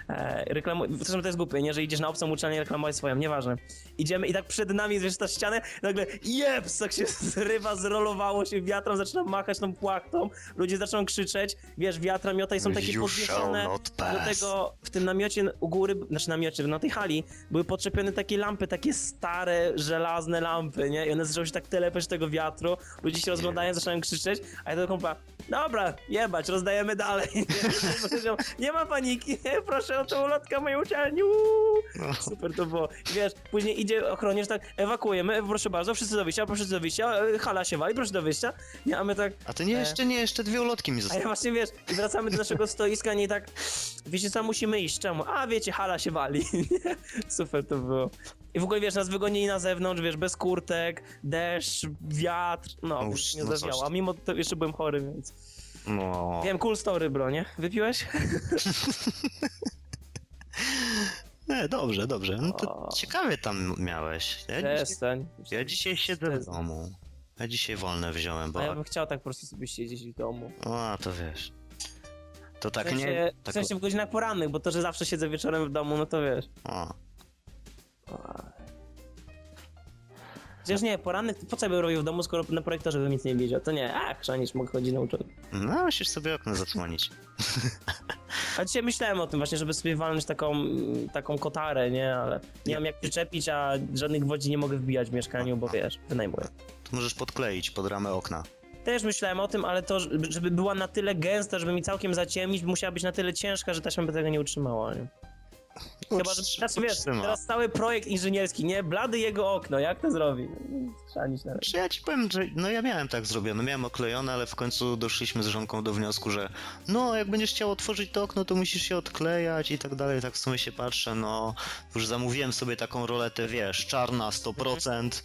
E, reklamu... Zresztą to jest głupie, nie? Że idziesz na obcą uczelnię reklamować swoją, nieważne. Idziemy i tak przed nami, wiesz, ta ścianę, nagle jeps, tak się zrywa, zrolowało się wiatrem, zaczyna machać tą płachtą, ludzie zaczną krzyczeć, wiesz, wiatra miota i są takie You podwieszone do tego, w tym namiocie u góry, znaczy namiocie, na tej hali, były podczepione takie lampy, takie stare, żelazne lampy, nie? I one zaczęły się tak telepać tego wiatru, ludzie się rozglądają, zaczynają krzyczeć, a ja do kompla, dobra, jebać, rozdajemy dalej. Powiedział, nie ma paniki, nie, proszę o tą ulotkę mojej uczelni, uuu. No. Super to było. I wiesz, później idzie ochroniarz tak, ewakuujemy, proszę bardzo, wszyscy do wyjścia, proszę do wyjścia, e, hala się wali, proszę do wyjścia. Nie, a my tak, A to nie, E. jeszcze nie, jeszcze dwie ulotki mi a ja zostały. właśnie wiesz, i wracamy do naszego stoiska, nie i tak, wiecie co, musimy iść, czemu? A wiecie, hala się wali. Super to było. I w ogóle wiesz, nas wygonili na zewnątrz, wiesz, bez kurtek, deszcz, wiatr, no, No już, nie no a mimo to jeszcze byłem chory, więc... No. Wiem, cool story, bro, nie? Wypiłeś? Nie, dobrze, dobrze. No to ciekawie tam miałeś. Ja dzisiaj, Przestań. ja dzisiaj siedzę w domu. Ja dzisiaj wolne wziąłem, bo... A ja bym chciał tak po prostu sobie siedzieć w domu. O, a to wiesz. To W tak sensie, nie... w Tak... sensie w godzinach porannych, bo to, że zawsze siedzę wieczorem w domu, no to wiesz. O. Przecież nie, porannych, po co bym robił w domu, skoro na projektorze bym nic nie widział? To nie, ach, chrzanisz, mogę chodzić na uczelnię. No, musisz sobie okno zasłonić. A dzisiaj myślałem o tym właśnie, żeby sobie walnąć taką, taką kotarę, nie? Ale nie mam jak przyczepić, a żadnych gwodzi nie mogę wbijać w mieszkaniu, bo wiesz, wynajmuję. To możesz podkleić pod ramę okna. Też myślałem o tym, ale to, żeby była na tyle gęsta, żeby mi całkiem zaciemnić, musiała być na tyle ciężka, że taśma by tego nie utrzymała, nie? Chyba, że znaczy, wiesz, teraz cały projekt inżynierski, nie? Blady jego okno, jak to zrobi? Chrzanić na Czy ja ci powiem, że no ja miałem tak zrobione, miałem oklejone, ale w końcu doszliśmy z żonką do wniosku, że no jak będziesz chciał otworzyć to okno, to musisz się odklejać i tak dalej, tak w sumie się patrzę, no już zamówiłem sobie taką roletę, wiesz, czarna 100%,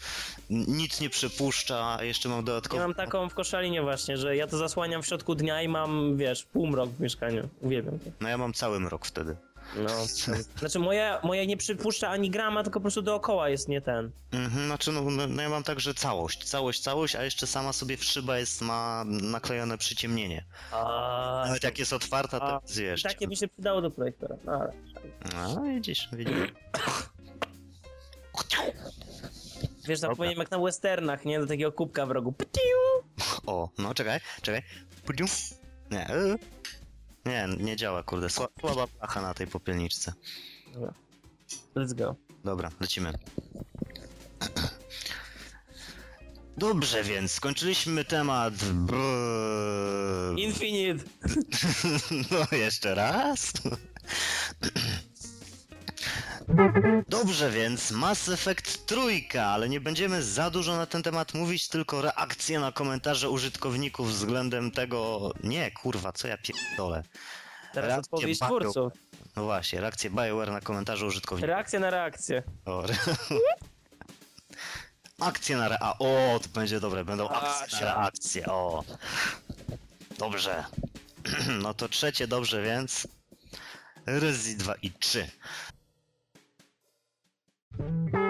n- nic nie przepuszcza, jeszcze mam Ja dodatkowo... mam taką w koszalinie właśnie, że ja to zasłaniam w środku dnia i mam, wiesz, półmrok w mieszkaniu. Uwielbiam to. No ja mam cały mrok wtedy. No. Znaczy moja, moja nie przypuszcza ani grama, tylko po prostu dookoła jest nie ten. Mhm, znaczy no, no, no ja mam także całość, całość, całość, a jeszcze sama sobie w szyba jest, ma naklejone przyciemnienie. A, Nawet jak jest otwarta, to A, wiesz. takie by się przydało do projektora. No, ale... No widzisz, widzisz. Wiesz, zapomniałem jak na westernach, nie? Do takiego kubka w rogu. O, no czekaj, czekaj. Nie. Nie, nie działa, kurde. Sła- Słaba placha na tej popielniczce. Dobra. Let's go. Dobra, lecimy. Dobrze, więc skończyliśmy temat. Brrr. Infinite! No, jeszcze raz. Dobrze, więc Mass Effect trójka, ale nie będziemy za dużo na ten temat mówić, tylko reakcje na komentarze użytkowników względem tego... Nie, kurwa, co ja pierdolę. Teraz Reakcje odpowiedź Bayo. twórców. No właśnie, reakcje BioWare na komentarze użytkowników. Reakcja na reakcję. O, re... Akcje na rea... O, to będzie dobre, będą A, akcje na siad. reakcje, o. Dobrze. No to trzecie dobrze, więc... Rezi 2 i 3. Bye.